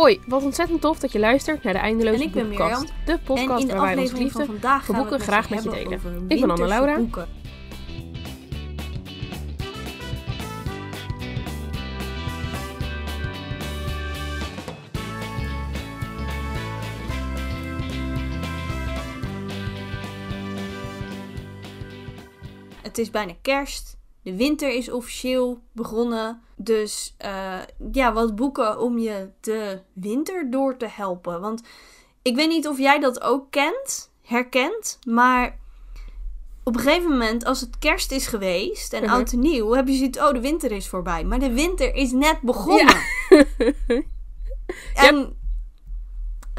Hoi, wat ontzettend tof dat je luistert naar de Eindeloze En ik ben Boekenkast. Mirjam. De En podcast in de waar wij van liefde vandaag voor boeken graag met je delen. Ik ben Anne-Laura. Het is bijna kerst. De winter is officieel begonnen. Dus eh, ja, wat boeken om je de winter door te helpen. Want ik weet niet of jij dat ook kent, herkent. Maar op een gegeven moment, als het kerst is geweest en Mhm. oud en nieuw, heb je zoiets, oh, de winter is voorbij. Maar de winter is net begonnen. en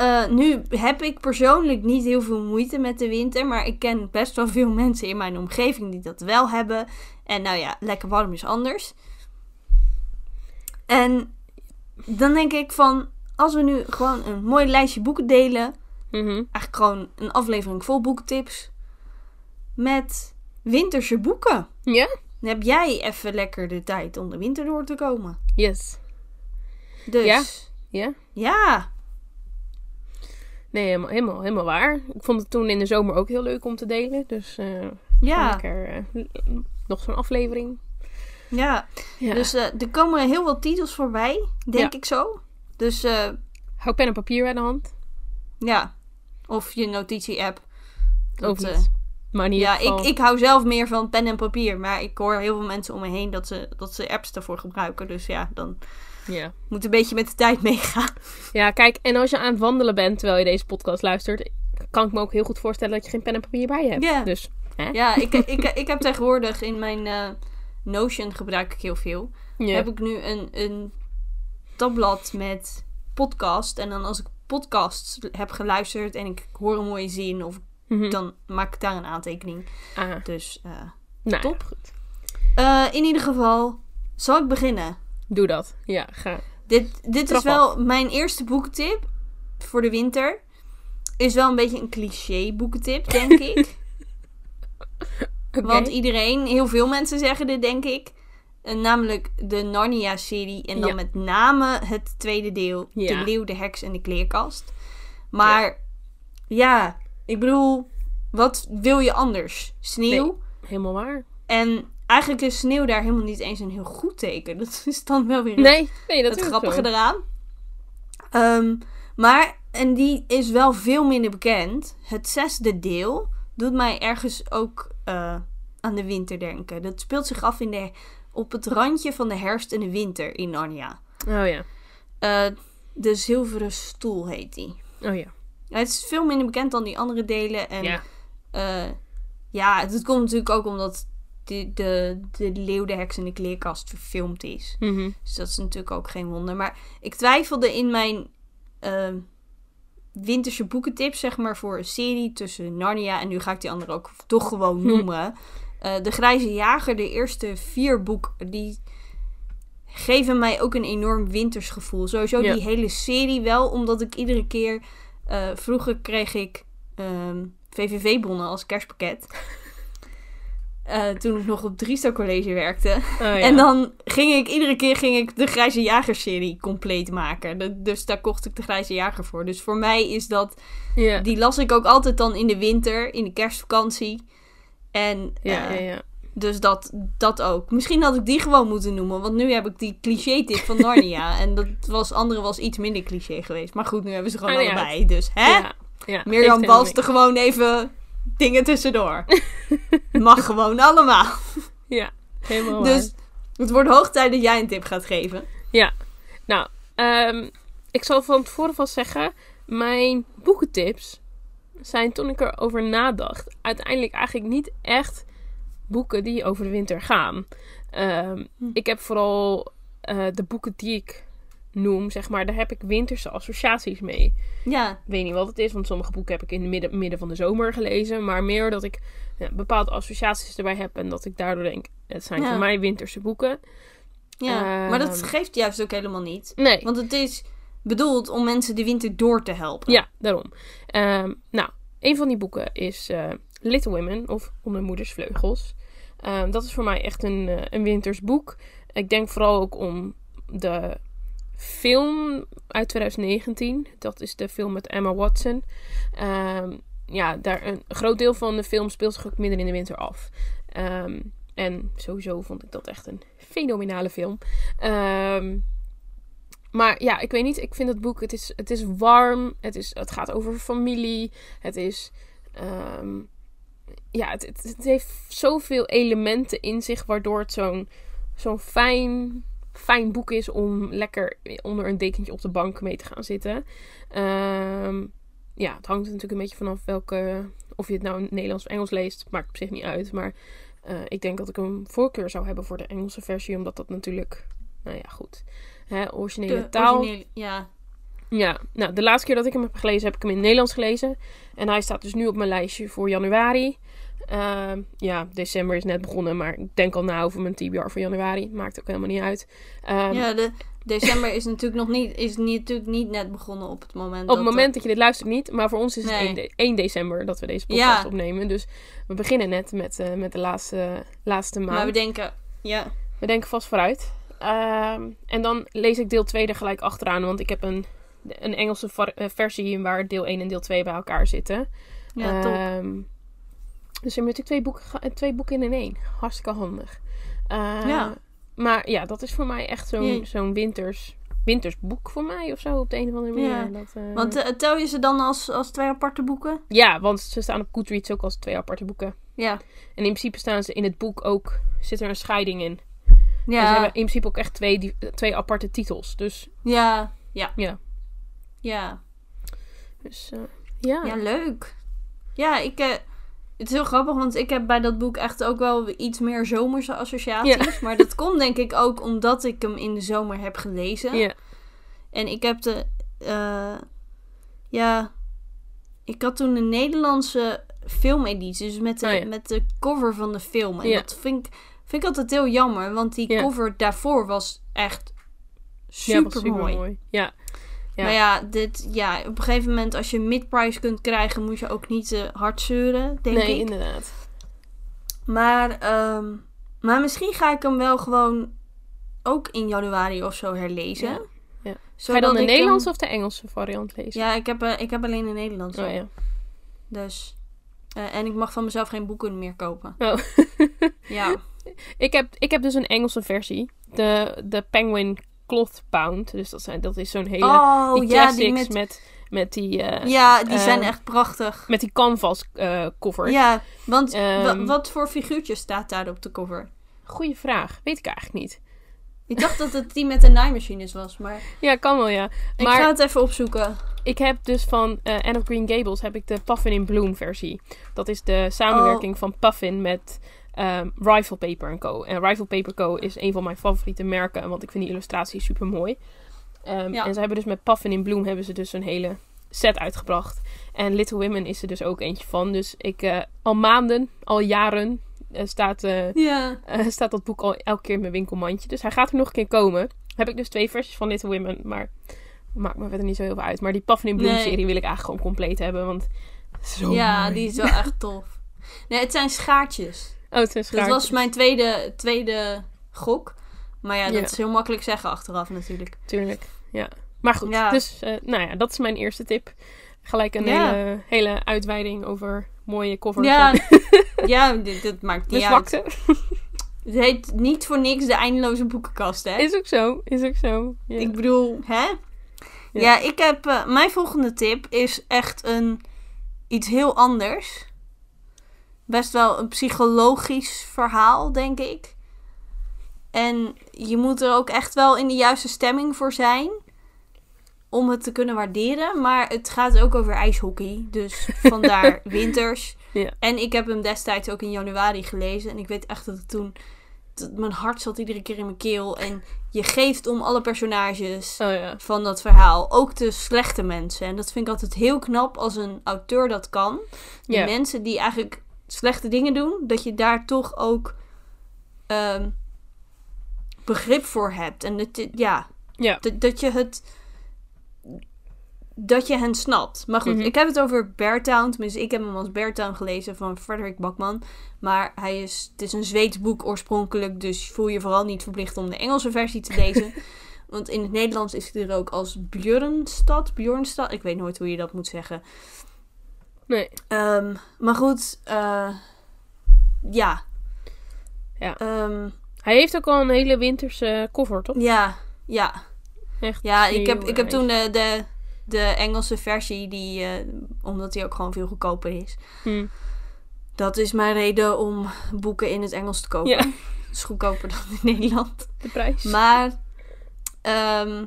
eh, nu heb ik persoonlijk niet heel veel moeite met de winter. Maar ik ken best wel veel mensen in mijn omgeving die dat wel hebben. En nou ja, lekker warm is anders. En dan denk ik van, als we nu gewoon een mooi lijstje boeken delen. Mhm. Eigenlijk gewoon een aflevering vol boekentips. Met winterse boeken. Ja? Dan heb jij even lekker de tijd om de winter door te komen. Yes. Dus Ja. Ja? ja. Nee, helemaal, helemaal, helemaal waar. Ik vond het toen in de zomer ook heel leuk om te delen. Dus eh Ja, lekker eh, nog zo'n aflevering. ja. Ja. Dus eh, er komen heel veel titels voorbij, denk Ja. ik zo. Dus Hou pen en papier bij de hand. ja. Of je notitie-app. Of niet. Maar ieder ja, geval... ik, ik hou zelf meer van pen en papier. Maar ik hoor heel veel mensen om me heen dat ze, dat ze apps ervoor gebruiken. Dus ja, dan Ja. moet een beetje met de tijd meegaan. ja, kijk. En als je aan het wandelen bent terwijl je deze podcast luistert... kan ik me ook heel goed voorstellen dat je geen pen en papier bij je hebt. Ja. Dus, hè? Ja, ik, ik, ik heb tegenwoordig in mijn eh, Notion gebruik ik heel veel. Ja. Heb ik nu een, een tabblad met podcast. En dan als ik podcasts heb geluisterd en ik hoor een mooie zin, of Mhm. dan maak ik daar een aantekening. Ah, Dus eh, nou, top. goed. eh, in ieder geval, zal ik beginnen? Doe dat. Ja, ga. Dit, dit is wel mijn eerste boekentip voor de winter. Is wel een beetje een cliché boekentip, denk ik. Want iedereen, heel veel mensen zeggen dit, denk ik. Eh, namelijk de Narnia-serie. En dan Ja. met name het tweede deel. Ja. De leeuw, de heks en de kleerkast. Maar ja, ik bedoel, wat wil je anders? Sneeuw. Helemaal waar. En eigenlijk is sneeuw daar helemaal niet eens een heel goed teken. Dat is dan wel weer het- Nee, nee, dat het grappige zo. eraan. Ehm, maar, en die is wel veel minder bekend. Het zesde deel doet mij ergens ook eh, aan de winter denken. Dat speelt zich af in de, op het randje van de herfst en de winter in Narnia. Oh ja. Eh, de Zilveren Stoel heet die. Oh ja. Het is veel minder bekend dan die andere delen. En Ja. ja, ja het komt natuurlijk ook omdat de, de, de Leeuw, de Heks en de Kleerkast verfilmd is. Mhm. Dus dat is natuurlijk ook geen wonder. Maar ik twijfelde in mijn ehm, winterse boekentips, zeg maar, voor een serie tussen Narnia en nu ga ik die andere ook toch gewoon Hm. noemen. Eh, de Grijze Jager, de eerste vier boeken, die geven mij ook een enorm winters gevoel. Sowieso Ja. die hele serie wel, omdat ik iedere keer... eh, vroeger kreeg ik ehm, VVV-bonnen als kerstpakket. Eh, toen ik nog op Driesta College werkte. Oh, ja. En dan ging ik, iedere keer ging ik de Grijze Jager-serie compleet maken. De- dus daar kocht ik de Grijze Jager voor. Dus voor mij is dat, die las ik ook altijd dan in de winter, in de kerstvakantie. En Ja, eh, ja, ja. dus dat, dat ook. Misschien had ik die gewoon moeten noemen, want nu heb ik die cliché-tip van Narnia. en dat was, andere was iets minder cliché geweest. Maar goed, nu hebben ze gewoon ja. allebei. Dus hè? Ja, ja. Mirjam balst er gewoon even dingen tussendoor. Mag gewoon allemaal. Ja, helemaal Dus het wordt hoog tijd dat jij een tip gaat geven. Ja, nou, ehm, ik zal van tevoren vast zeggen, mijn boekentips zijn toen ik erover nadacht, uiteindelijk eigenlijk niet echt boeken die over de winter gaan. Ehm, Hm. Ik heb vooral eh, de boeken die ik noem, zeg maar, daar heb ik winterse associaties mee. Ja, Ik weet niet wat het is, want sommige boeken heb ik in het midden, midden van de zomer gelezen. Maar meer dat ik ja, bepaalde associaties erbij heb en dat ik daardoor denk, het zijn Ja. voor mij winterse boeken. ja. maar dat Ehm. geeft juist ook helemaal niet. Nee. Want het is bedoeld om mensen de winter door te helpen. Ja, daarom. Ehm, nou, een van die boeken is eh, Little Women of Onder Moeders Vleugels. Ehm, dat is voor mij echt een, eh, een winters boek. Ik denk vooral ook om de film uit 2019. Dat is de film met Emma Watson. Ehm, ja, daar een groot deel van de film speelt zich ook midden in de winter af. Ehm, en sowieso vond ik dat echt een fenomenale film. Ehm, maar ja, ik weet niet. Ik vind het boek, het is, het is warm. Het, is, het gaat over familie. Het is... ja, het, het heeft zoveel elementen in zich... waardoor het zo'n zo'n fijn, fijn boek is... om lekker onder een dekentje op de bank mee te gaan zitten. Ehm, ja, het hangt natuurlijk een beetje vanaf welke... of je het nou in Nederlands of Engels leest. Maakt op zich niet uit, maar... eh, ik denk dat ik een voorkeur zou hebben voor de Engelse versie, omdat dat natuurlijk, nou ja, goed. Hè, originele De taal. originele- ja. Ja, nou, de laatste keer dat ik hem heb gelezen, heb ik hem in het Nederlands gelezen. En hij staat dus nu op mijn lijstje voor januari. Ehm, ja, december is net begonnen, maar ik denk al na over mijn TBR voor januari. Maakt ook helemaal niet uit. Ehm, ja, de december is natuurlijk nog niet, is niet, natuurlijk niet net begonnen op het moment. op dat het moment dat je dit luistert niet, maar voor ons is het Nee. 1, de- 1 december dat we deze podcast Ja. opnemen. Dus we beginnen net met, eh, met de laatste, laatste maand. Maar we denken, ja. We denken vast vooruit. Ehm, en dan lees ik deel 2 er gelijk achteraan. Want ik heb een, een Engelse eh, versie waar deel 1 en deel 2 bij elkaar zitten. Ja, top. Dus je hebt natuurlijk twee boeken, twee boeken in één. Hartstikke handig. Eh, Ja. Maar ja, dat is voor mij echt zo'n zo'n winters, wintersboek voor mij of zo. Op de een of andere manier. Ja. Dat, eh, Want eh, tel je ze dan als, als twee aparte boeken? ja, want ze staan op Goodreads ook als twee aparte boeken. Ja. En in principe staan ze in het boek ook... Zit er een scheiding in. En ze Ja. hebben in principe ook echt twee, die- twee aparte titels. Dus Ja. Ja. Ja. Ja. Dus ja. Ja, leuk. Ja, ik... het is heel grappig, want ik heb bij dat boek echt ook wel iets meer zomerse associaties. Maar dat komt denk ik ook omdat ik hem in de zomer heb gelezen. Ja. En ik heb de... eh, ja... Ik had toen een Nederlandse filmeditie. Dus met de, Oh ja. met de cover van de film. En dat vind ik, vind ik altijd heel jammer. Want die cover daarvoor was echt super, mooi. supermooi. Ja. Ja. Maar ja, dit, ja, op een gegeven moment als je mid-price kunt krijgen... moet je ook niet te hard zeuren, denk nee, ik. inderdaad. Maar, ehm, maar misschien ga ik hem wel gewoon ook in januari of zo herlezen. Ja. Ja. Ga je dan de hem- Nederlandse of de Engelse variant lezen? Ja, ik heb, eh, ik heb alleen de Nederlandse. Oh ja. Dus. eh, en ik mag van mezelf geen boeken meer kopen. Oh. Ja. ik, heb, ik heb dus een Engelse versie. De, de Penguin Cloth Bound. Dus dat, zijn, dat is zo'n hele... Oh, die ja, classics die met... met, met die... eh, Ja, die zijn eh, echt prachtig. Met die canvas eh covers. Ja, want Ehm. wa- wat voor figuurtje staat daar op de cover? Goeie vraag. Weet ik eigenlijk niet. Ik dacht dat het die met de naaimachines was, maar Ja, kan wel, ja. ik Maar ga het even opzoeken. ik heb dus van eh Anne of Green Gables heb ik de Puffin in Bloom versie. Dat is de samenwerking van Puffin met ehm, Rifle Paper Co. En Rifle Paper Co. is een van mijn favoriete merken, want ik vind die illustratie super mooi. Ja. En ze hebben dus met Puffin in Bloom hebben ze dus een hele set uitgebracht. En Little Women is er dus ook eentje van. Dus ik eh, al maanden, al jaren eh, staat, eh, Ja. staat dat boek al elke keer in mijn winkelmandje. Dus hij gaat er nog een keer komen. Heb ik dus twee versies van Little Women, maar maakt me verder niet zo heel veel uit. Maar die Puffin in Bloom Nee. serie wil ik eigenlijk gewoon compleet hebben, want zo ja, mooi. die is wel echt tof. Nee, het zijn schaartjes. Oh, het Dat was mijn tweede, tweede gok. Maar ja, dat Ja. is heel makkelijk zeggen achteraf natuurlijk. Tuurlijk, ja. Maar goed, Ja. dus eh, nou ja, dat is mijn eerste tip. Gelijk een Ja. hele, hele uitweiding over mooie covers. Ja, ja dit, dit maakt niet uit. zwakte. Het heet niet voor niks de eindeloze boekenkast, hè? Is ook zo, is ook zo. Ja. Ik bedoel, hè? Ja, Ja. ik heb... eh, mijn volgende tip is echt een... Iets heel anders. Best wel een psychologisch verhaal, denk ik. En je moet er ook echt wel in de juiste stemming voor zijn. Om het te kunnen waarderen. Maar het gaat ook over ijshockey. Dus vandaar winters. Ja. En ik heb hem destijds ook in januari gelezen. En ik weet echt dat het toen... dat mijn hart zat iedere keer in mijn keel. En je geeft om alle personages Oh ja. van dat verhaal. Ook de slechte mensen. En dat vind ik altijd heel knap als een auteur dat kan. De Ja. mensen die eigenlijk slechte dingen doen, dat je daar toch ook ehm, begrip voor hebt. En dat, ja, Ja. dat, dat je het. Dat je hen snapt. Maar goed, Mhm. ik heb het over Beartown. Tenminste, ik heb hem als Beartown gelezen van Frederik Bakman. Maar hij is, het is een Zweeds boek oorspronkelijk. Dus voel je vooral niet verplicht om de Engelse versie te lezen. Want in het Nederlands is het er ook als Björnstad. Björnstad. Ik weet nooit hoe je dat moet zeggen. Nee. Ehm, maar goed, eh, ja. Ja. Ehm, Hij heeft ook al een hele winterse cover, toch? ja, ja. Echt Ja, ik heb, ik heb toen de, de, de Engelse versie, die, eh, omdat die ook gewoon veel goedkoper is. Hm. Dat is mijn reden om boeken in het Engels te kopen. Ja, Het is goedkoper dan in Nederland. de prijs. Maar, ehm,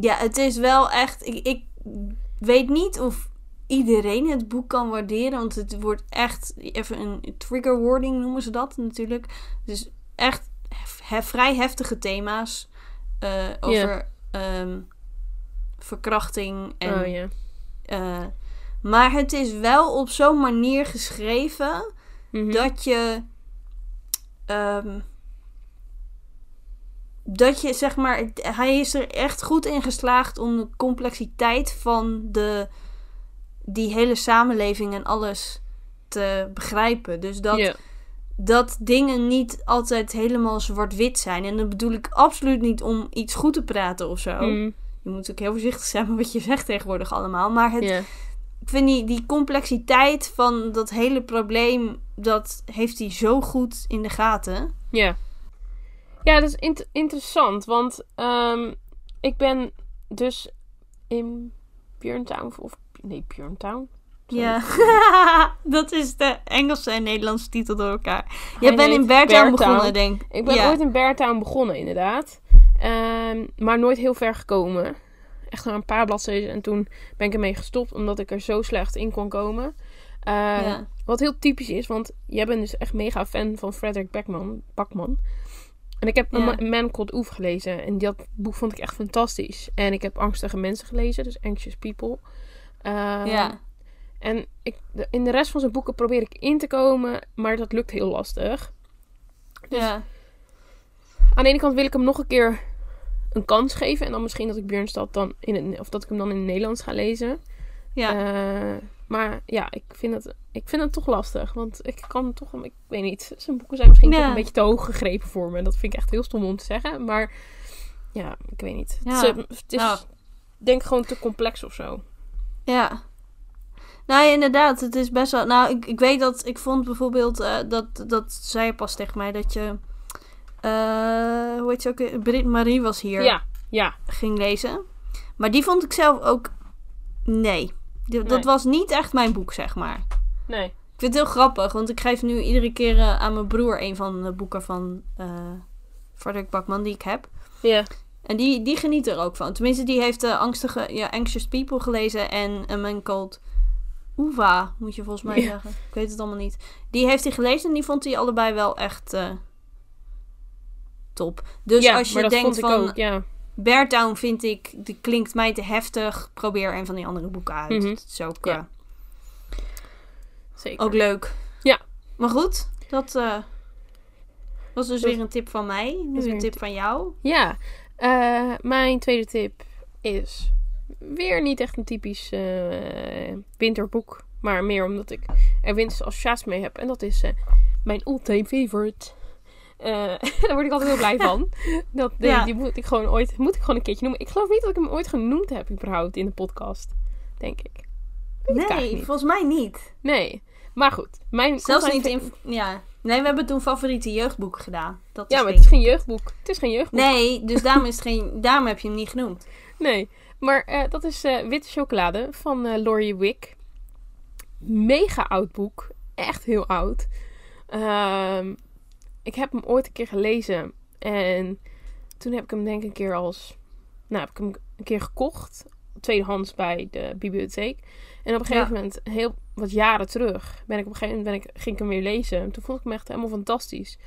ja, het is wel echt. Ik, ik weet niet of iedereen het boek kan waarderen. Want het wordt echt. Even een trigger warning noemen ze dat natuurlijk. Dus echt vrij heftige thema's. eh, over ehm, verkrachting en oh eh, maar het is wel op zo'n manier geschreven Mhm. dat je. ehm, dat je zeg maar. Hij is er echt goed in geslaagd om de complexiteit van de. Die hele samenleving en alles te begrijpen. Dus dat, dat dingen niet altijd helemaal zwart-wit zijn. En dat bedoel ik absoluut niet om iets goed te praten of zo. Hm. Je moet ook heel voorzichtig zijn met wat je zegt tegenwoordig allemaal. Maar het, ik vind die, die complexiteit van dat hele probleem, dat heeft hij zo goed in de gaten. Ja. Ja, dat is int- interessant, want ehm, ik ben dus in Björntown, of nee, Björntown. Sorry. Ja, dat is de Engelse en Nederlandse titel door elkaar. Je Hij bent in Beartown begonnen, denk Ik ben ja. ooit in Beartown begonnen, inderdaad. Ehm, maar nooit heel ver gekomen. Echt maar een paar bladzijden. En toen ben ik ermee gestopt, omdat ik er zo slecht in kon komen. Eh, Ja. Wat heel typisch is, want jij bent dus echt mega fan van Frederick Beckman, Bakman. En ik heb Ja. A Man Called Oef gelezen. En dat boek vond ik echt fantastisch. En ik heb Angstige Mensen gelezen, dus Anxious People. Eh, ja. En ik, in de rest van zijn boeken probeer ik in te komen, maar dat lukt heel lastig. Dus ja. Aan de ene kant wil ik hem nog een keer een kans geven. En dan misschien dat ik Björnstad dan in het, of dat ik hem dan in het Nederlands ga lezen. ja. Eh, maar ja, ik vind, het, ik vind het toch lastig. Want ik kan toch, ik weet niet. Zijn boeken zijn misschien Ja. toch een beetje te hoog gegrepen voor me. Dat vind ik echt heel stom om te zeggen. Maar ja, ik weet niet. Ja. Het is, het is Nou. denk ik gewoon te complex of zo. Ja. Nou ja, inderdaad, het is best wel. Nou, ik, ik weet dat ik vond bijvoorbeeld eh, dat dat zei je pas tegen mij dat je eh hoe heet ze ook weer? Brit Marie was hier Ja, ja. ging lezen. Maar die vond ik zelf ook nee. Dat Nee. was niet echt mijn boek, zeg maar. Nee. Ik vind het heel grappig, want ik geef nu iedere keer eh, aan mijn broer een van de boeken van Frederik Bakman die ik heb. Ja. En die, die geniet er ook van. Tenminste, die heeft de angstige, ja, Anxious People gelezen en een man called Uva, moet je volgens mij Ja. zeggen. Ik weet het allemaal niet. Die heeft hij gelezen en die vond hij allebei wel echt eh, top. Dus ja, als je dat denkt van ook, ja. Beartown vind ik, die klinkt mij te heftig. Probeer een van die andere boeken uit. Mhm. Het is ook, eh, Zeker. ook leuk. Ja. Maar goed, dat was dus Dat- weer een tip van mij. Nu een tip van jou. Ja, eh, mijn tweede tip is weer niet echt een typisch eh, winterboek. Maar meer omdat ik er winterse associatie mee heb. En dat is eh, mijn all-time favorite. Daar word ik altijd heel blij van. Dat, die, Ja. die moet ik gewoon ooit moet ik gewoon een keertje noemen. Ik geloof niet dat ik hem ooit genoemd heb überhaupt in de podcast. Denk ik. Weet Nee, volgens mij niet. Nee. Maar goed. Mijn Zelfs niet in... Ja. Nee, we hebben toen favoriete jeugdboeken gedaan. Dat Ja, maar het is geen jeugdboek. Het is geen jeugdboek. Nee, dus daarom, is het geen... daarom heb je hem niet genoemd. Nee, maar eh, dat is eh, Witte Chocolade van eh Laurie Wick. Mega oud boek. Echt heel oud. Ehm, ik heb hem ooit een keer gelezen. En toen heb ik hem denk ik een keer als... Nou, heb ik hem een keer gekocht. Tweedehands bij de bibliotheek. En op een gegeven Ja. moment, heel wat jaren terug, ben ik op een gegeven moment ben ik, ging ik hem weer lezen. En toen vond ik hem echt helemaal fantastisch.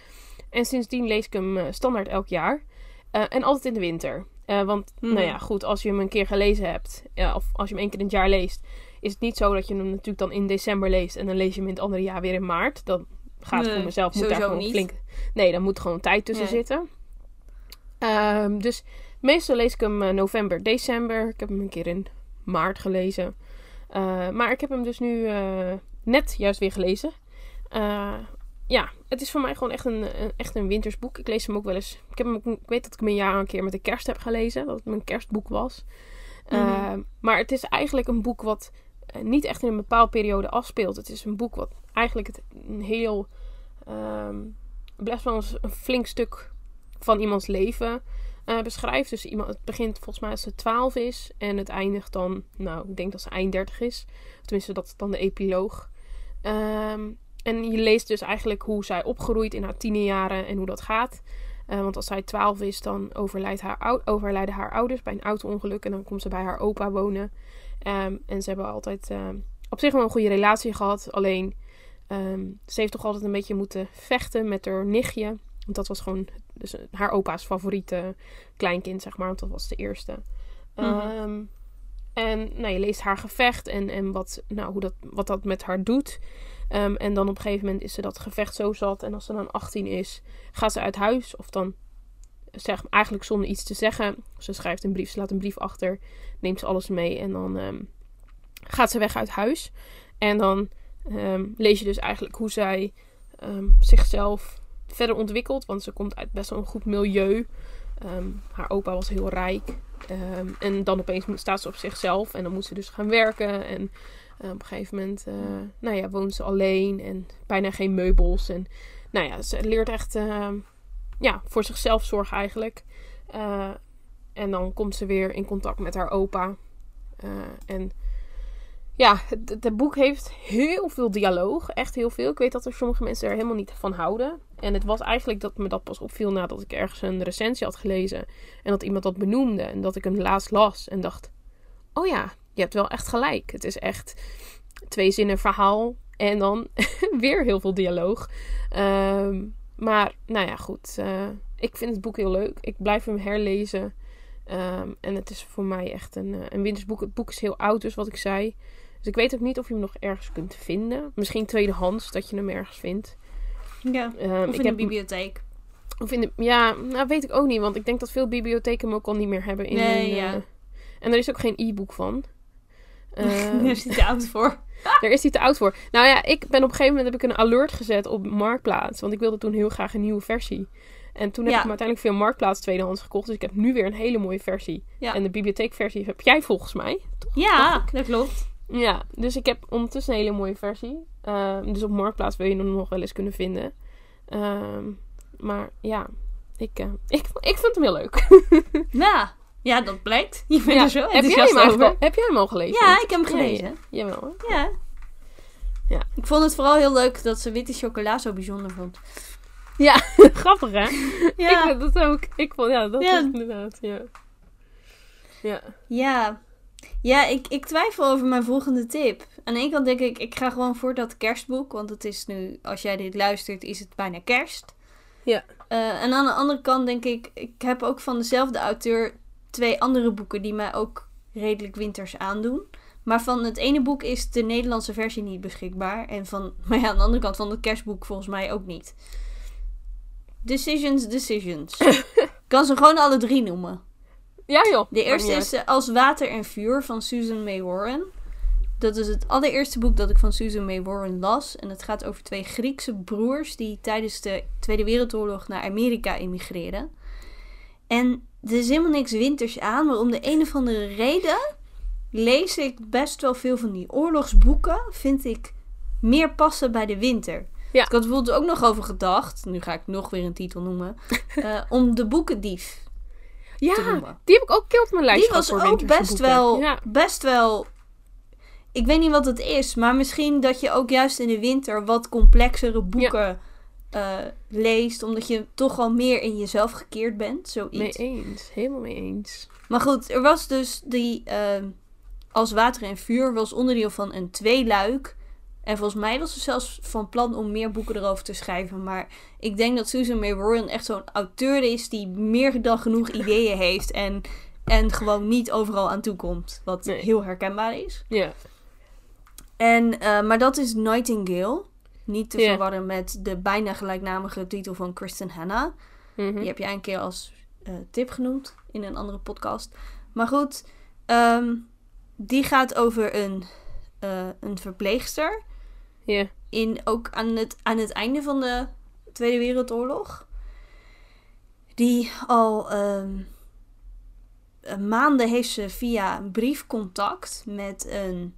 En sindsdien lees ik hem eh, standaard elk jaar. Eh, en altijd in de winter. Eh, want, Mhm. nou ja, goed, als je hem een keer gelezen hebt, of als je hem één keer in het jaar leest, is het niet zo dat je hem natuurlijk dan in december leest en dan lees je hem in het andere jaar weer in maart. Dan gaat het voor mezelf, moet daar gewoon niet. flink... Nee, dan moet gewoon tijd tussen Nee. zitten. Ehm, dus meestal lees ik hem november, december. Ik heb hem een keer in maart gelezen. Eh, maar ik heb hem dus nu eh, net juist weer gelezen. Eh, ja, het is voor mij gewoon echt een, een- echt een wintersboek. Ik lees hem ook wel eens. Ik, heb hem ik weet dat ik hem een jaar een keer met de kerst heb gelezen. Dat het mijn kerstboek was. Mhm. Maar het is eigenlijk een boek wat niet echt in een bepaalde periode afspeelt. Het is een boek wat eigenlijk het, een heel... ehm, best wel een flink stuk van iemands leven eh, beschrijft. Dus iemand, het begint volgens mij als ze 12 is. En het eindigt dan, nou, ik denk dat ze eind 30 is. Tenminste, dat is dan de epiloog. Ehm, en je leest dus eigenlijk hoe zij opgroeit in haar tienerjaren en hoe dat gaat. Eh, want als zij 12 is, dan overlijdt haar, overlijden haar ouders bij een auto-ongeluk. En dan komt ze bij haar opa wonen. Ehm, en ze hebben altijd ehm, op zich wel een goede relatie gehad. Alleen, ze heeft toch altijd een beetje moeten vechten met haar nichtje. Want dat was gewoon dus haar opa's favoriete kleinkind, zeg maar. Want dat was de eerste. Mhm. Ehm, en nou, je leest haar gevecht en, en wat, nou, hoe dat, wat dat met haar doet. Ehm, en dan op een gegeven moment is ze dat gevecht zo zat. En als ze dan 18 is, gaat ze uit huis. Of dan zeg, eigenlijk zonder iets te zeggen. Ze schrijft een brief, ze laat een brief achter. Neemt ze alles mee. En dan ehm, gaat ze weg uit huis. En dan lees je dus eigenlijk hoe zij zichzelf verder ontwikkelt. Want ze komt uit best wel een goed milieu. Ehm, haar opa was heel rijk. Ehm, en dan opeens staat ze op zichzelf. En dan moet ze dus gaan werken. En eh, op een gegeven moment eh, nou ja, woont ze alleen. En bijna geen meubels. En nou ja, ze leert echt ehm, ja, voor zichzelf zorgen eigenlijk. Eh, en dan komt ze weer in contact met haar opa. En ja, het, boek heeft heel veel dialoog. Echt heel veel. Ik weet dat er sommige mensen er helemaal niet van houden. En het was eigenlijk dat me dat pas opviel nadat ik ergens een recensie had gelezen. En dat iemand dat benoemde. En dat ik hem laatst las en dacht... Oh ja, je hebt wel echt gelijk. Het is echt twee zinnen verhaal. En dan weer heel veel dialoog. Ehm, maar nou ja, goed. eh, ik vind het boek heel leuk. Ik blijf hem herlezen. Ehm, en het is voor mij echt een, eh, een. Het boek is heel oud, dus wat ik zei. Dus ik weet ook niet of je hem nog ergens kunt vinden. Misschien tweedehands, dat je hem ergens vindt. Ja. Ehm, Of ik in heb de bibliotheek. of in de, ja, nou weet ik ook niet. Want ik denk dat veel bibliotheken hem ook al niet meer hebben. In Nee, hun, ja. eh, en er is ook geen e-book van. Ehm, Daar zit je oud voor. daar is hij te oud voor. Nou ja, ik ben op een gegeven moment heb ik een alert gezet op Marktplaats. Want ik wilde toen heel graag een nieuwe versie. En toen heb Ja. ik hem uiteindelijk via Marktplaats tweedehands gekocht. Dus ik heb nu weer een hele mooie versie. Ja. En de bibliotheekversie heb jij volgens mij. Ja, dat klopt. Ja, dus ik heb ondertussen een hele mooie versie. Ehm, dus op Marktplaats wil je hem nog wel eens kunnen vinden. Ehm, maar ja, ik, eh, ik, ik vind hem heel leuk. Ja. Ja, dat blijkt. Je bent Ja, er zo heb, jij hem over. heb jij hem al gelezen? Ja, ik heb hem Ja, gelezen. ja, jawel. hè? Ja. Ja. Ik vond het vooral heel leuk dat ze witte chocola zo bijzonder vond. Grappig hè? Ja. Ik vind dat ook. Ik vond, ja, dat Ja. inderdaad, ja. Ja. Ja. Ja, ik, ik twijfel over mijn volgende tip. Aan de ene kant denk ik, ik ga gewoon voor dat kerstboek. Want het is nu, als jij dit luistert, is het bijna kerst. Ja. Eh, en aan de andere kant denk ik, ik heb ook van dezelfde auteur twee andere boeken die mij ook redelijk winters aandoen. Maar van het ene boek is de Nederlandse versie niet beschikbaar. En van, maar ja, aan de andere kant van het kerstboek volgens mij ook niet. Decisions, Decisions. Ik kan ze gewoon alle drie noemen. Ja joh. De eerste is eh, Als Water en Vuur van Susan May Warren. Dat is het allereerste boek dat ik van Susan May Warren las. En het gaat over twee Griekse broers die tijdens de Tweede Wereldoorlog naar Amerika emigreren. En er is helemaal niks winters aan, maar om de een of andere reden lees ik best wel veel van die oorlogsboeken. Vind ik meer passen bij de winter. Ja. Ik had bijvoorbeeld ook nog over gedacht, nu ga ik nog weer een titel noemen, eh, om de boekendief te Ja, noemen. die heb ik ook een keer op mijn lijst Die was voor ook best boeken. wel, Ja. best wel. Ik weet niet wat het is, maar misschien dat je ook juist in de winter wat complexere boeken eh, leest, omdat je toch al meer in jezelf gekeerd bent, Mee zoiets. eens. Helemaal mee eens. Maar goed, er was dus die ehm, als water en vuur was onderdeel van een tweeluik. En volgens mij was ze zelfs van plan om meer boeken erover te schrijven. Maar ik denk dat Susan May Warren echt zo'n auteur is die meer dan genoeg ideeën heeft. En, en gewoon niet overal aan toe komt. Wat Nee. heel herkenbaar is. Ja. En, eh, maar dat is Nightingale. Niet te Ja. verwarren met de bijna gelijknamige titel van Kristen Hanna. Mhm. Die heb jij een keer als eh, tip genoemd in een andere podcast. Maar goed, ehm, die gaat over een, eh, een verpleegster. Ja. in, ook aan het, aan het einde van de Tweede Wereldoorlog. Die al ehm, eh, maanden heeft ze via briefcontact met een.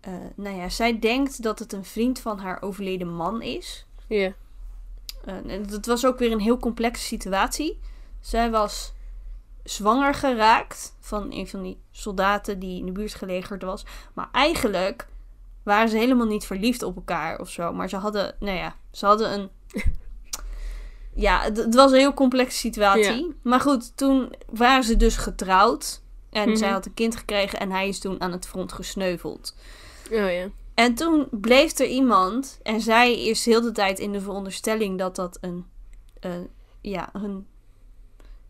eh, nou ja, zij denkt dat het een vriend van haar overleden man is. Ja. En dat was ook weer een heel complexe situatie. Zij was zwanger geraakt van een van die soldaten die in de buurt gelegerd was. Maar eigenlijk waren ze helemaal niet verliefd op elkaar of zo. Maar ze hadden, nou ja, ze hadden een. Ja, het, het was een heel complexe situatie. Ja. Maar goed, toen waren ze dus getrouwd. En Mhm. zij had een kind gekregen en hij is toen aan het front gesneuveld. Oh ja. En toen bleef er iemand, en zij is heel de tijd in de veronderstelling dat dat een, eh, ja, een,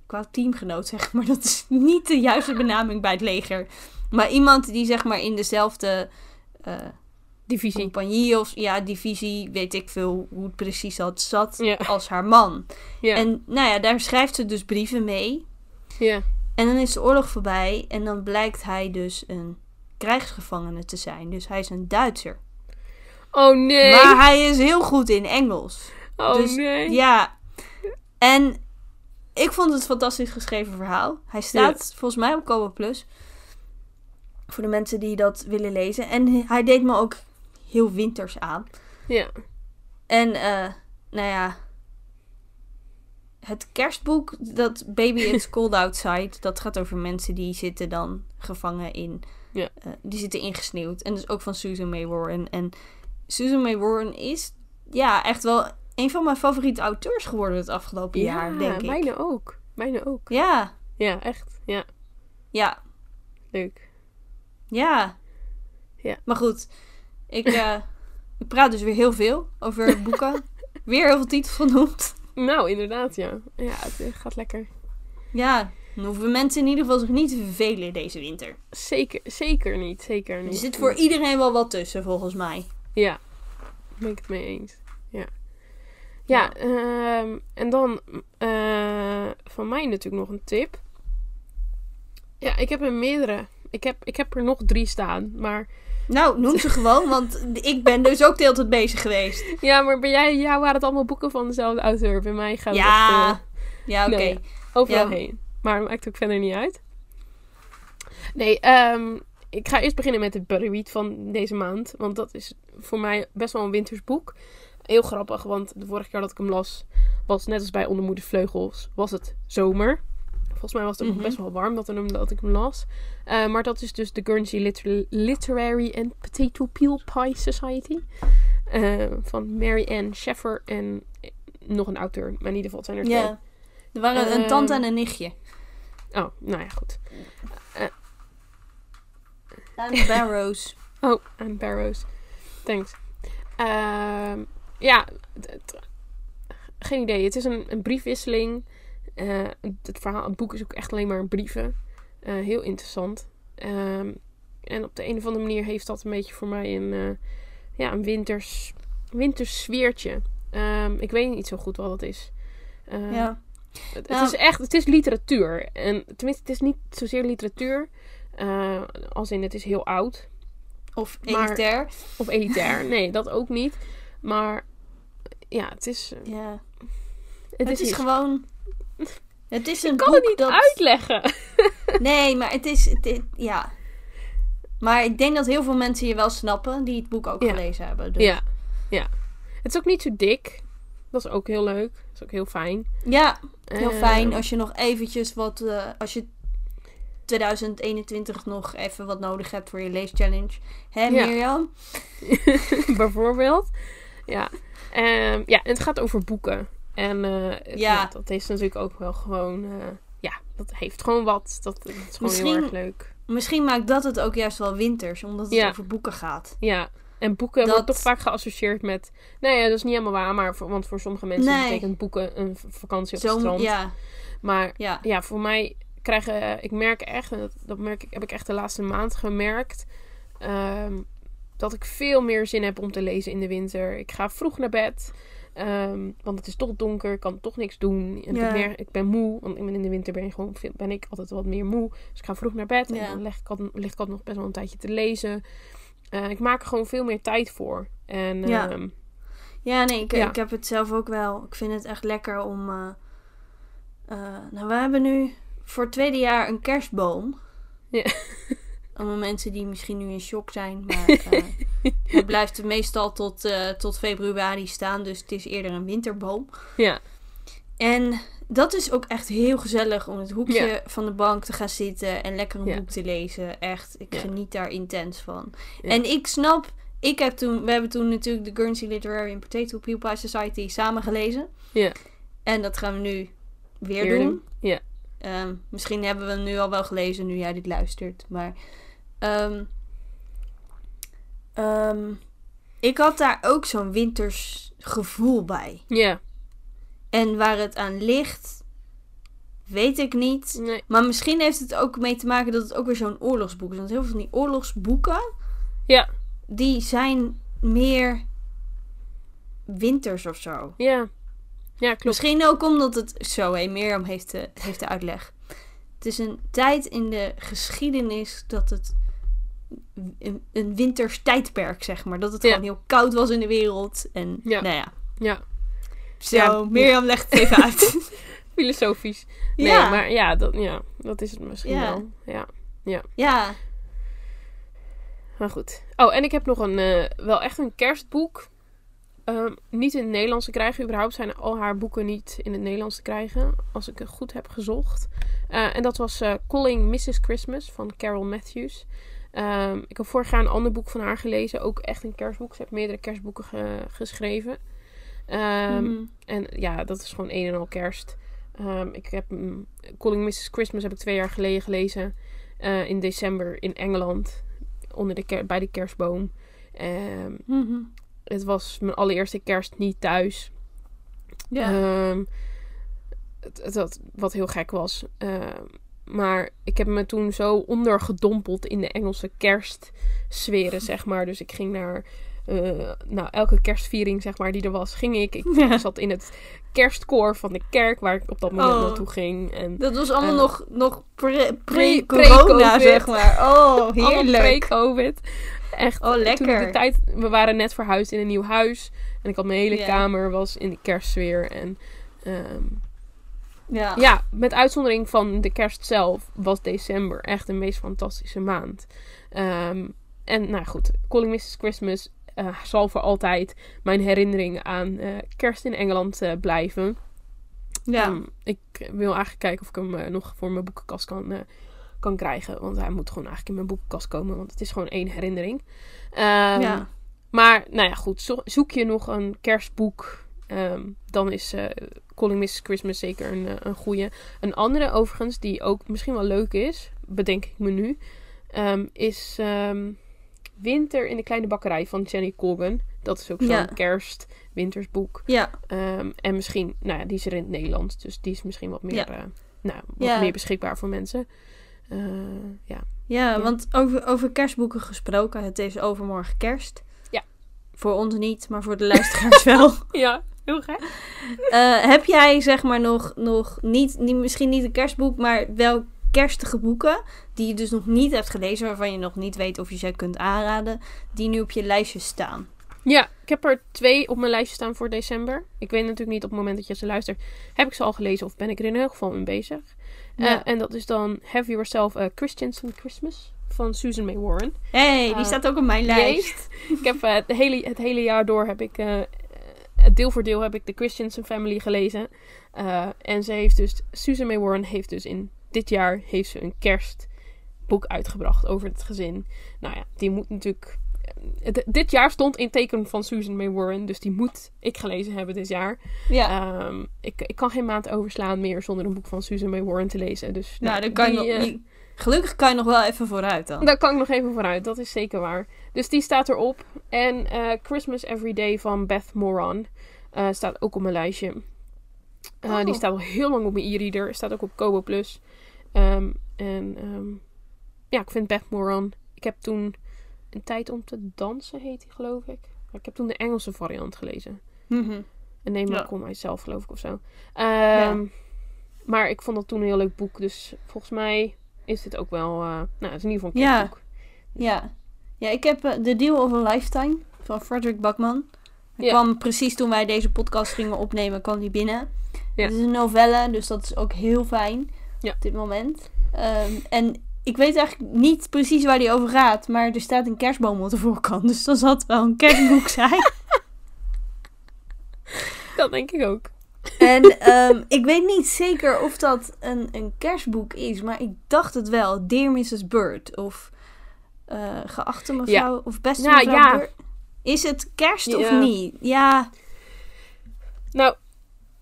wou teamgenoot zeggen, maar dat is niet de juiste benaming bij het leger. Maar iemand die zeg maar in dezelfde eh, Divisie. compagnie of ja, divisie, weet ik veel hoe het precies had, zat Ja. als haar man. Ja. En nou ja, daar schrijft ze dus brieven mee. ja. En dan is de oorlog voorbij en dan blijkt hij dus een krijgsgevangene te zijn. Dus hij is een Duitser. Oh nee. Maar hij is heel goed in Engels. oh dus, nee. Ja. En ik vond het een fantastisch geschreven verhaal. Hij staat volgens mij op Kobo Plus. Voor de mensen die dat willen lezen. En hij deed me ook heel winters aan. Ja. En eh, nou ja. Het kerstboek, dat Baby It's Cold Outside, dat gaat over mensen die zitten dan gevangen in. Ja. eh, die zitten ingesneeuwd. En dus ook van Susan May Warren. En Susan May Warren is ja, echt wel een van mijn favoriete auteurs geworden het afgelopen jaar, denk ik. mijne ook. Mijne ook. Ja, Ja, echt. Ja, ja, leuk. ja. Ja. Maar goed, ik, eh, ik praat dus weer heel veel over boeken. weer heel veel titels genoemd. Nou, inderdaad, ja. Ja, het gaat lekker. Ja, dan hoeven mensen in ieder geval zich niet te vervelen deze winter. Zeker, zeker niet. Zeker Er niet. zit voor iedereen wel wat tussen, volgens mij. Ja, daar ben ik het mee eens. Ja. Ja, ehm, en dan eh, van mij natuurlijk nog een tip. Ja, ik heb er meerdere. Ik heb, ik heb er nog drie staan. Maar Nou, noem ze gewoon, want ik ben dus ook de hele tijd bezig geweest. ja, maar bij jij, jou waren het allemaal boeken van dezelfde auteur. Bij mij gaat het Ja, echt, ja, oké. nee, overal Ja. heen. Maar dat maakt ook verder niet uit. Nee, ehm, ik ga eerst beginnen met de Buddy van deze maand. Want dat is voor mij best wel een wintersboek. Heel grappig, want de vorige keer dat ik hem las, was net als bij Ondermoede Vleugels, was het zomer. Volgens mij was het ook Mhm. best wel warm dat, hem, dat ik hem las. Eh, maar dat is dus de Guernsey Liter- Literary and Potato Peel Pie Society. eh, van Mary Ann Sheffer en nog een auteur. Maar in ieder geval zijn er twee. Ja. Er waren een Ehm, tante en een nichtje. Oh, nou ja, goed. En Barrows. Oh, en Barrows. Thanks. Ehm, ja, geen idee. Het is een, een briefwisseling. Eh, het, verhaal, het boek is ook echt alleen maar brieven. Eh, heel interessant. Ehm, en op de een of andere manier heeft dat een beetje voor mij een, eh, ja, een winters, winters sfeertje. Ehm, ik weet niet zo goed wat het is. Eh, ja. het, het Nou- is echt, het is literatuur. En tenminste, het is niet zozeer literatuur. als in, het is heel oud. Of Maar- elitair. Of elitair. Nee, dat ook niet. Maar ja, het is. Ja. Het, Het, is, gewoon... Het is een Ik kan het niet dat... uitleggen. Nee, maar het is... Het, ja. Maar ik denk dat heel veel mensen je wel snappen die het boek ook Ja. gelezen hebben. Dus. Ja, ja. Het is ook niet zo dik. Dat is ook heel leuk. Dat is ook heel fijn. Ja, heel Eh, fijn als je nog eventjes wat... eh, als je 2021 nog even wat nodig hebt voor je leeschallenge. Hè, Ja. Mirjam? bijvoorbeeld. Ja. Ehm, ja, en het gaat over boeken. En eh, het- Ja. dat is natuurlijk ook wel gewoon. eh, ja, dat heeft gewoon wat. Dat, dat is gewoon Misschien- heel erg leuk. Misschien maakt dat het ook juist wel winters, omdat het Ja. over boeken gaat. Ja. En boeken Dat- wordt toch vaak geassocieerd met. Nou ja, dat is niet helemaal waar, maar voor, want voor sommige mensen Nee. betekent boeken een vakantie op het Zo, strand. ja, Maar ja. ja, voor mij krijgen, ik merk echt, en dat, dat merk ik, heb ik echt de laatste maand gemerkt, ehm, dat ik veel meer zin heb om te lezen in de winter. Ik ga vroeg naar bed, ehm, want het is toch donker, ik kan toch niks doen. En Ja. ik, ik ben moe, want ik ben in de winter ben, je gewoon, ben ik altijd wat meer moe. Dus ik ga vroeg naar bed Ja. en dan leg ik, al, lig ik altijd nog best wel een tijdje te lezen. Eh, ik maak er gewoon veel meer tijd voor. En Ja. ehm, Ja, nee, ik, Ja. ik heb het zelf ook wel. Ik vind het echt lekker om. eh, eh, nou, we hebben nu voor het tweede jaar een kerstboom. Ja. Allemaal mensen die misschien nu in shock zijn. Maar eh, het blijft meestal tot, eh, tot februari staan. Dus het is eerder een winterboom. ja, En dat is ook echt heel gezellig om in het hoekje Ja. van de bank te gaan zitten en lekker een Ja. boek te lezen. Echt, ik Ja. geniet daar intens van. En ik snap, ik heb toen, we hebben toen natuurlijk de Guernsey Literary and Potato Peel Pie Society samen gelezen. Ja. En dat gaan we nu weer, Weer doen. doen, ja. Ehm, misschien hebben we hem nu al wel gelezen nu jij dit luistert. Maar ehm, ehm, ik had daar ook zo'n winters gevoel bij. ja. En waar het aan ligt, weet ik niet. Nee. Maar misschien heeft het ook mee te maken dat het ook weer zo'n oorlogsboek is. Want heel veel van die oorlogsboeken, Ja, die zijn meer winters of zo. ja. Ja, klopt. Misschien ook omdat het... Zo, hé, Mirjam heeft de, heeft de uitleg. Het is een tijd in de geschiedenis dat het... Een, een winters tijdperk, zeg maar. Dat het Ja. gewoon heel koud was in de wereld. En Ja. nou ja. Ja, Zo, Ja. Mirjam legt het even uit. filosofisch. Nee, ja. maar ja dat, ja, dat is het misschien Ja. wel. Ja. ja. Maar goed. Oh, en ik heb nog een, eh, wel echt een kerstboek. Ehm, niet in het Nederlands te krijgen. Überhaupt zijn al haar boeken niet in het Nederlands te krijgen. Als ik het goed heb gezocht. Eh, en dat was eh, Calling Mrs. Christmas van Carol Matthews. Ehm, ik heb vorig jaar een ander boek van haar gelezen. Ook echt een kerstboek. Ze heeft meerdere kerstboeken ge- geschreven. Ehm, Mhm. En ja, dat is gewoon een en al kerst. Ehm, ik heb mm, Calling Mrs. Christmas heb ik twee jaar geleden gelezen. eh, in december in Engeland. Onder de bij de kerstboom. Mhm. het was mijn allereerste kerst niet thuis. Ja. Het, het, wat, heel gek was. Maar ik heb me toen zo ondergedompeld in de Engelse kerstsferen, zeg maar. Dus ik ging naar... eh, nou, elke kerstviering, zeg maar, die er was, ging ik. Ik Ja. zat in het kerstkoor van de kerk, waar ik op dat moment Oh. naartoe ging. En Dat was allemaal nog, nog pre- pre- pre-corona, pre-COVID. zeg maar. Oh, heerlijk. pre-covid. Echt, Oh, toen lekker. de tijd, we waren net verhuisd in een nieuw huis. En ik had mijn hele kamer was in de kerstsfeer. En ehm, Ja. ja, met uitzondering van de kerst zelf was december echt de meest fantastische maand. Ehm, en nou goed, Calling Mrs. Christmas eh, zal voor altijd mijn herinnering aan eh, kerst in Engeland eh, blijven. Ja. Ehm, ik wil eigenlijk kijken of ik hem nog voor mijn boekenkast kan, kan krijgen. Want hij moet gewoon eigenlijk in mijn boekenkast komen. Want het is gewoon één herinnering. Ehm, ja. maar nou ja, goed. zo- zoek je nog een kerstboek. Ehm, dan is eh, Calling Mrs. Christmas zeker een, eh, een goede. Een andere overigens, die ook misschien wel leuk is. Bedenk ik me nu. ehm, is ehm, Winter in de Kleine Bakkerij van Jenny Colgan. Dat is ook zo'n Ja. kerst-wintersboek. Ja. En misschien, nou ja, die is er in het Nederlands. Dus die is misschien wat meer, Ja. eh, nou, wat Ja. meer beschikbaar voor mensen. Ja. Ja, Ja. want over, over kerstboeken gesproken, het is overmorgen kerst. Ja. Voor ons niet, maar voor de luisteraars wel. ja, heel gek. Eh, heb jij zeg maar nog, nog niet, niet, misschien niet een kerstboek, maar wel kerstige boeken die je dus nog niet hebt gelezen, waarvan je nog niet weet of je ze kunt aanraden, die nu op je lijstje staan? Ja, ik heb er twee op mijn lijstje staan voor december. Ik weet natuurlijk niet op het moment dat je ze luistert, heb ik ze al gelezen of ben ik er in elk geval mee bezig. Eh, en dat is dan Have Yourself a Christiansen Christmas van Susan May Warren. hey, die Eh, staat ook op mijn lijst. Ik heb eh, het, hele, het hele jaar door heb ik, deel voor deel heb ik de Christiansen Family gelezen. Eh, en ze heeft dus, Susan May Warren heeft dus in dit jaar heeft ze een kerstboek uitgebracht over het gezin. Nou ja, die moet natuurlijk. eh, dit jaar stond in teken van Susan May Warren, dus die moet ik gelezen hebben dit jaar. Ja. Ehm, ik, ik kan geen maand overslaan meer zonder een boek van Susan May Warren te lezen. Dus, nou, dan kan je die, die- gelukkig kan je nog wel even vooruit dan. daar kan ik nog even vooruit, dat is zeker waar. Dus die staat erop. En eh, Christmas Every Day van Beth Moran eh, staat ook op mijn lijstje. Eh, Oh. Die staat al heel lang op mijn e-reader. Staat ook op Kobo Plus. Ehm, en ehm, ja, ik vind Beth Moran. Ik heb toen een tijd om te dansen, heet die geloof ik. Maar ik heb toen de Engelse variant gelezen. Mhm. Een Name Ja. I Call Myself, geloof ik, of zo. Ehm, Maar ik vond dat toen een heel leuk boek. Dus volgens mij is dit ook wel... eh, nou, het is in ieder geval een Ja. kerstboek. Ja. Ja, ik heb eh, The Deal of a Lifetime van Frederick Bakman. Hij Ja. kwam precies toen wij deze podcast gingen opnemen, kwam die binnen. Ja. Het is een novelle, dus dat is ook heel fijn Ja. op dit moment. Ehm, en ik weet eigenlijk niet precies waar die over gaat, maar er staat een kerstboom op de voorkant. Dus dan zal het wel een kerstboek zijn. Dat denk ik ook. En ehm, ik weet niet zeker of dat een, een kerstboek is, maar ik dacht het wel. Dear Mrs. Bird of eh, Geachte mevrouw of Beste Ja, mevrouw ja. Bird. Is het kerst of Ja. niet? Ja, Nou,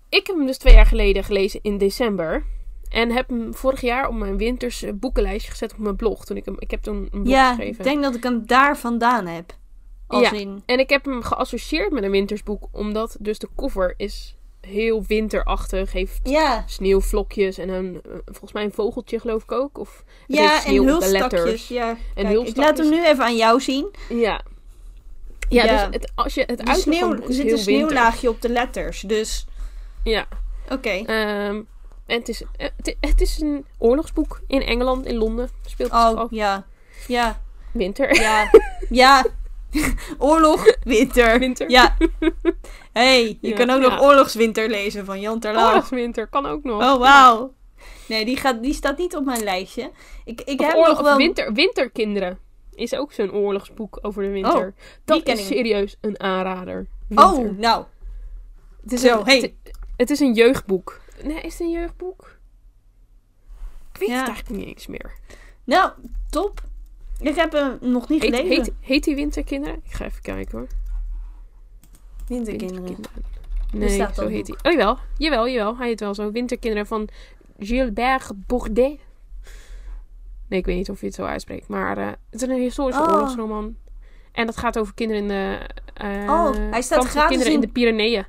ik heb hem dus twee jaar geleden gelezen in december. En heb hem vorig jaar op mijn winters eh, boekenlijstje gezet op mijn blog. Toen ik, hem, ik heb toen een blog ja geschreven. ik denk dat ik hem daar vandaan heb. Als Ja. in... En ik heb hem geassocieerd met een wintersboek. Omdat dus de cover is heel winterachtig. Heeft Ja, sneeuwvlokjes en een, eh, volgens mij een vogeltje geloof ik ook. Of ja en sneeuw op de hulstakjes. letters. Ja. En Kijk, ik laat hem nu even aan jou zien. Ja. Ja, Ja. dus het, als je het sneeuw, boek er zit een sneeuwlaagje op de letters. Dus, Ja. oké. Ehm, en het is, eh, het, het is een oorlogsboek in Engeland, in Londen. Speelt het Oh, ja. Ja, winter. ja, ja. Oorlog, winter. Winter. Ja. hey, je Ja, kan ook ja. nog Oorlogswinter lezen van Jan Terlouw. Oorlogswinter kan ook nog. Oh, wauw. Nee, die, gaat, die staat niet op mijn lijstje. Ik, ik Of heb oorlog, nog wel... winter, winterkinderen is ook zo'n oorlogsboek over de winter. dat ken is serieus een aanrader. Winter. Oh, nou. het is zo, een, hey. het, het is een jeugdboek. Nee, is het een jeugdboek? Ik weet Ja. het eigenlijk niet eens meer. Nou, top. Ik heb hem nog niet Heet, gelezen. heet, heet die Winterkinderen? Ik ga even kijken hoor. Winterkinderen. Nee, zo heet boek? hij. Oh jawel, jawel, jawel. Hij heet wel zo. Winterkinderen van Gilbert Bourdet. Nee, ik weet niet of je het zo uitspreekt. Maar eh, het is een historische Oh. oorlogsroman. En dat gaat over kinderen in de... eh, Oh, hij staat gratis kinderen in in- de Pyreneeën.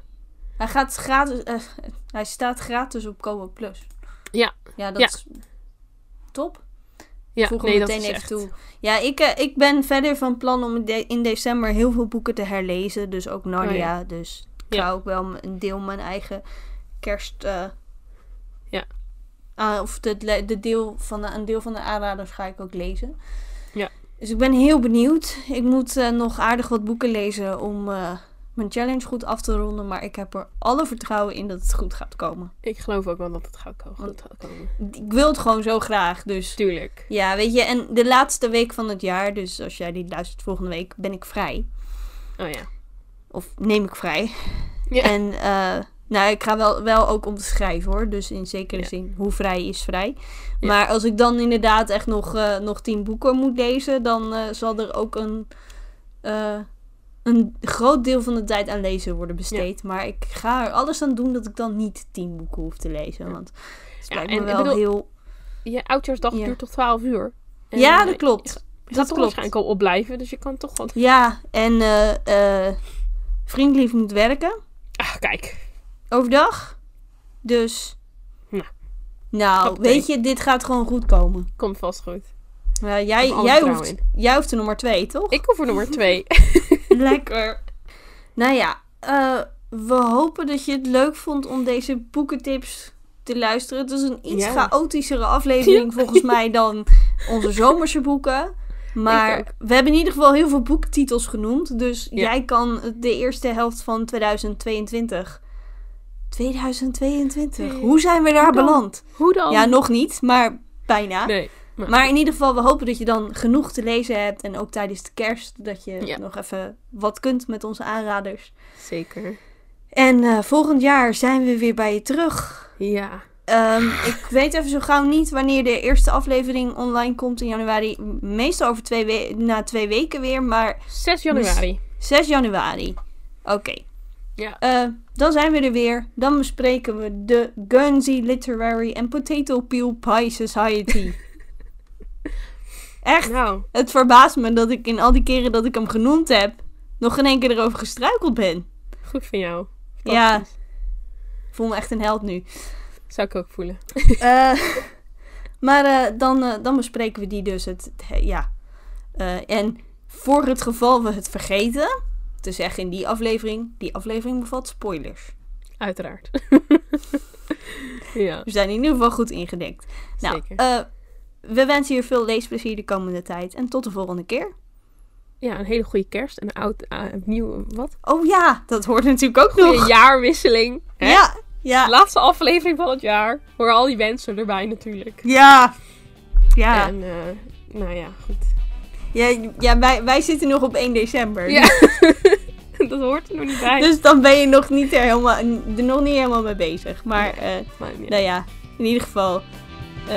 Hij, gaat gratis, eh, hij staat gratis op Kobo Plus. Ja. Ja, dat Ja. is top. Ja, Voeg nee, dat meteen even echt... toe. Ja, ik, eh, ik ben verder van plan om in de- in december heel veel boeken te herlezen. Dus ook Narnia. Oh, ja. Dus ik Ja. ga ook wel een deel mijn eigen kerst... eh, Ja. ah, of de, de deel van de, een deel van de aanraders ga ik ook lezen. Ja. Dus ik ben heel benieuwd. Ik moet eh, nog aardig wat boeken lezen om mijn challenge goed af te ronden. Maar ik heb er alle vertrouwen in dat het goed gaat komen. Ik geloof ook wel dat het gaat ko- goed gaat komen. Ik wil het gewoon zo graag. Dus Tuurlijk. ja, weet je. En de laatste week van het jaar, dus als jij die luistert volgende week, ben ik vrij. Oh ja. Of neem ik vrij. Ja. En eh, nou, ik ga wel, wel ook om te schrijven hoor. Dus in zekere Ja. zin, hoe vrij is vrij. Ja. Maar als ik dan inderdaad echt nog, eh, nog tien boeken moet lezen, dan eh, zal er ook een, een groot deel van de tijd aan lezen worden besteed. Maar ik ga er alles aan doen dat ik dan niet tien boeken hoef te lezen. Want het Ja, lijkt me wel bedoel- heel... Je oudjaarsdag Ja. duurt tot 12 uur. En, ja, eh, dat klopt. Je Dat toch klopt. waarschijnlijk al opblijven, dus je kan toch gewoon... Ja, en eh eh vriendlief moet werken. Ach, kijk. Overdag. Dus. Nou. Nou, weet je, dit gaat gewoon goed komen. Komt vast goed. Ja, jij, jij, vertrouwen hoeft, jij hoeft er nummer twee, toch? Ik hoef er nummer 2. Lekker. Nou ja, eh, we hopen dat je het leuk vond om deze boekentips te luisteren. Het is een iets Ja. chaotischere aflevering volgens mij dan onze zomerse boeken. Maar we hebben in ieder geval heel veel boektitels genoemd. Dus Ja. jij kan de eerste helft van 2022. 2022? Nee. Hoe zijn we daar Hoe beland? Hoe dan? Ja, nog niet, maar bijna. Nee. Maar in ieder geval, we hopen dat je dan genoeg te lezen hebt. En ook tijdens de kerst dat je Ja. nog even wat kunt met onze aanraders. Zeker. En eh, volgend jaar zijn we weer bij je terug. Ja. Ehm, ik weet even zo gauw niet wanneer de eerste aflevering online komt in januari. Meestal over twee we- na twee weken weer, maar 6 januari. 6 januari. Oké. Ja. Eh, dan zijn we er weer. Dan bespreken we de Guernsey Literary and Potato Peel Pie Society. Echt, Nou, het verbaast me dat ik in al die keren dat ik hem genoemd heb, nog geen één keer erover gestruikeld ben. goed van jou. Ja, ik voel me echt een held nu. Zou ik ook voelen. Eh, maar eh, dan, eh, dan bespreken we die dus. Het, ja. En voor het geval we het vergeten te zeggen in die aflevering, die aflevering bevat spoilers. Uiteraard. ja, We zijn in ieder geval goed ingedekt. Nou, zeker. Eh, we wensen je veel leesplezier de komende tijd en tot de volgende keer. ja, een hele goede kerst en een oud, uh, nieuw, wat? Oh ja, dat hoort natuurlijk ook Goede nog. jaarwisseling. Hè? Ja, ja, Laatste aflevering van het jaar. Hoor al die wensen erbij natuurlijk. ja. Ja, En, eh, nou ja, goed. ja, ja wij, wij zitten nog op 1 december. Ja, dat hoort er nog niet bij. Dus dan ben je nog niet er, helemaal, er nog niet helemaal mee bezig. Maar eh, nou ja, in ieder geval, eh,